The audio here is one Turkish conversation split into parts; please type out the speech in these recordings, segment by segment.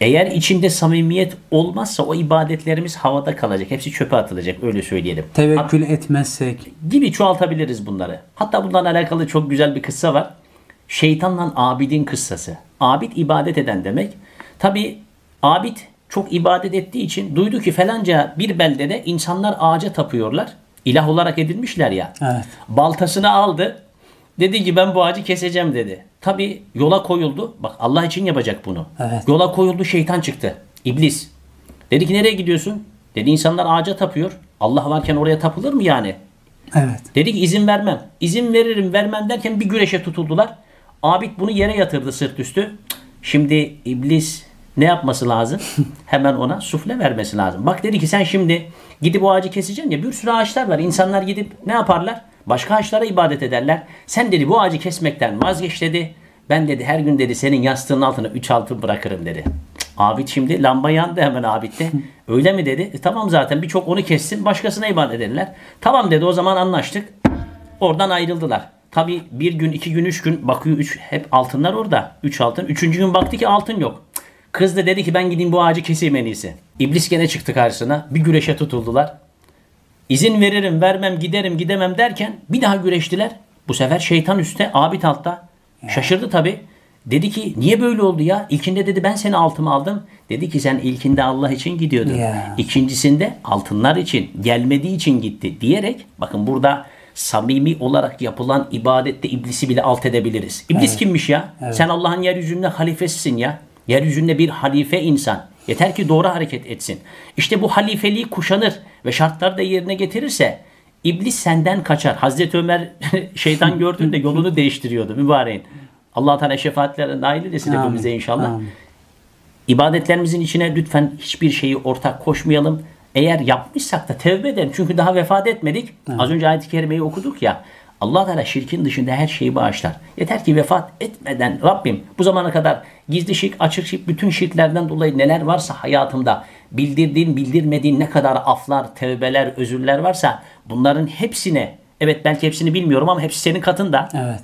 Eğer içinde samimiyet olmazsa o ibadetlerimiz havada kalacak. Hepsi çöpe atılacak öyle söyleyelim. Tevekkül etmezsek. gibi çoğaltabiliriz bunları. Hatta bundan alakalı çok güzel bir kıssa var. Şeytanla abidin kıssası. Abid ibadet eden demek. Tabi abid çok ibadet ettiği için duydu ki falanca bir beldede insanlar ağaca tapıyorlar. İlah olarak edilmişler ya. Evet. Baltasını aldı. Dedi ki ben bu ağacı keseceğim dedi. Tabi yola koyuldu. Bak Allah için yapacak bunu. Evet. Yola koyuldu şeytan çıktı. İblis. Dedi ki nereye gidiyorsun? Dedi insanlar ağaca tapıyor. Allah varken oraya tapılır mı yani? Evet. Dedi ki izin vermem. İzin veririm vermem derken bir güreşe tutuldular. Abid bunu yere yatırdı sırt üstü. Şimdi iblis ne yapması lazım? Hemen ona sufle vermesi lazım. Bak dedi ki sen şimdi gidip o ağacı keseceksin ya bir sürü ağaçlar var. İnsanlar gidip ne yaparlar? Başka ağaçlara ibadet ederler. Sen dedi bu ağacı kesmekten vazgeç dedi. Ben dedi her gün dedi senin yastığın altına 3 altın bırakırım dedi. Abid şimdi lamba yandı hemen Abid'de. Öyle mi dedi? E, tamam zaten birçok onu kessin başkasına ibadet ederler. Tamam dedi o zaman anlaştık. Oradan ayrıldılar. Tabi bir gün, iki gün, üç gün bakıyor üç, hep altınlar orada. Üç altın. Üçüncü gün baktı ki altın yok. Kız da dedi ki ben gideyim bu ağacı keseyim en iyisi. İblis gene çıktı karşısına. Bir güreşe tutuldular. İzin veririm, vermem, giderim, gidemem derken bir daha güreştiler. Bu sefer şeytan üstte, abid altta. Şaşırdı tabi. Dedi ki niye böyle oldu ya? İlkinde dedi ben seni altıma aldım. Dedi ki sen ilkinde Allah için gidiyordun. Ya. İkincisinde altınlar için, gelmediği için gitti diyerek bakın burada samimi olarak yapılan ibadette iblisi bile alt edebiliriz. İblis kimmiş ya? Sen Allah'ın yeryüzünde halifesisin ya. Yeryüzünde bir halife insan. Yeter ki doğru hareket etsin. İşte bu halifeliği kuşanır ve şartları da yerine getirirse iblis senden kaçar. Hazreti Ömer şeytan gördüğünde yolunu değiştiriyordu mübareğin. Allah Teala şefaatlerine nail eylesin hepimize inşallah. Amin. İbadetlerimizin içine lütfen hiçbir şeyi ortak koşmayalım. Eğer yapmışsak da tevbe edelim. Çünkü daha vefat etmedik. Az önce ayet-i kerimeyi okuduk ya. Allah Teala şirkin dışında her şeyi bağışlar. Yeter ki vefat etmeden Rabbim bu zamana kadar gizli şirk, açık şirk, bütün şirklerden dolayı neler varsa hayatımda bildirdiğin, bildirmediğin ne kadar aflar, tevbeler, özürler varsa bunların hepsine evet belki hepsini bilmiyorum ama hepsi senin katında. Evet.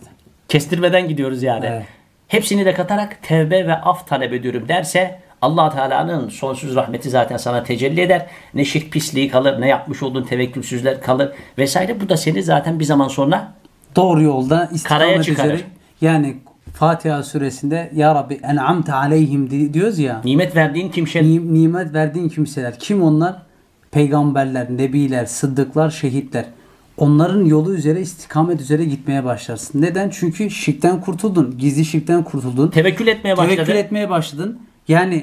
Kestirmeden gidiyoruz yani. Evet. Hepsini de katarak tevbe ve af talep ediyorum derse allah Teala'nın sonsuz rahmeti zaten sana tecelli eder. Ne şirk pisliği kalır, ne yapmış olduğun tevekkülsüzler kalır vesaire. Bu da seni zaten bir zaman sonra Doğru yolda Karaya istikamet çıkarır. üzere. Yani Fatiha suresinde Ya Rabbi en'amte aleyhim di- diyoruz ya. nimet verdiğin kimse Ni- nimet verdiğin kimseler. Kim onlar? Peygamberler, nebiler, sıddıklar, şehitler. Onların yolu üzere istikamet üzere gitmeye başlarsın. Neden? Çünkü şirkten kurtuldun. Gizli şirkten kurtuldun. tevekkül etmeye başladın. Tevekkül etmeye başladın. Yani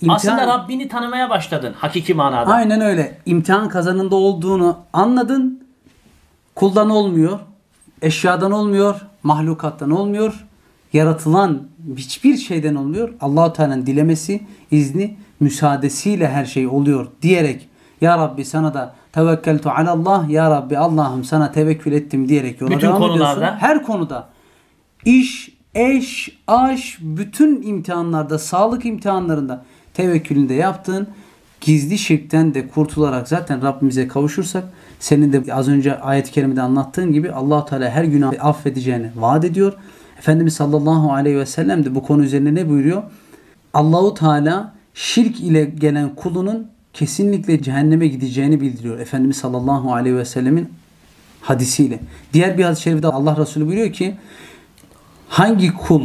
imtihan, Aslında Rabbini tanımaya başladın hakiki manada. Aynen öyle. İmtihan kazanında olduğunu anladın. Kuldan olmuyor. Eşyadan olmuyor. Mahlukattan olmuyor. Yaratılan hiçbir şeyden olmuyor. allah Teala'nın dilemesi, izni, müsaadesiyle her şey oluyor diyerek Ya Rabbi sana da tevekkeltu alallah Ya Rabbi Allah'ım sana tevekkül ettim diyerek yola Bütün devam konularda. ediyorsun. Her konuda. İş, eş, aş, bütün imtihanlarda, sağlık imtihanlarında tevekkülünde yaptığın gizli şirkten de kurtularak zaten Rabbimize kavuşursak senin de az önce ayet-i kerimede anlattığın gibi allah Teala her günah affedeceğini vaat ediyor. Efendimiz sallallahu aleyhi ve sellem de bu konu üzerine ne buyuruyor? Allahu Teala şirk ile gelen kulunun kesinlikle cehenneme gideceğini bildiriyor. Efendimiz sallallahu aleyhi ve sellemin hadisiyle. Diğer bir hadis-i şerifte Allah Resulü buyuruyor ki hangi kul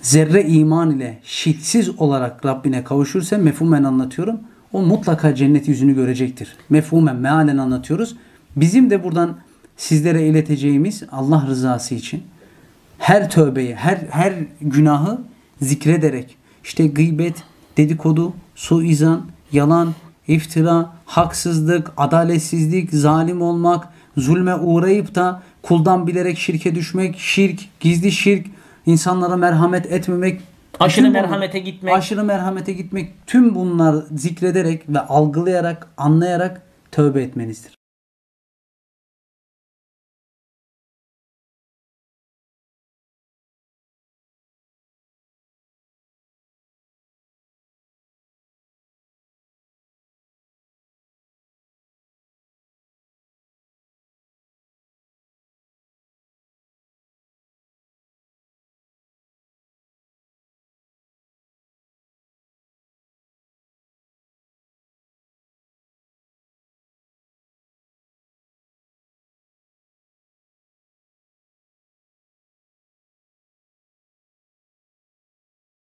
zerre iman ile şirksiz olarak Rabbine kavuşursa mefhumen anlatıyorum. O mutlaka cennet yüzünü görecektir. Mefhumen, mealen anlatıyoruz. Bizim de buradan sizlere ileteceğimiz Allah rızası için her tövbeyi, her her günahı zikrederek işte gıybet, dedikodu, suizan, yalan, iftira, haksızlık, adaletsizlik, zalim olmak, zulme uğrayıp da kuldan bilerek şirke düşmek, şirk, gizli şirk, insanlara merhamet etmemek, Aşırı bu- merhamete gitmek. aşırı merhamete gitmek, tüm bunlar zikrederek ve algılayarak, anlayarak tövbe etmenizdir.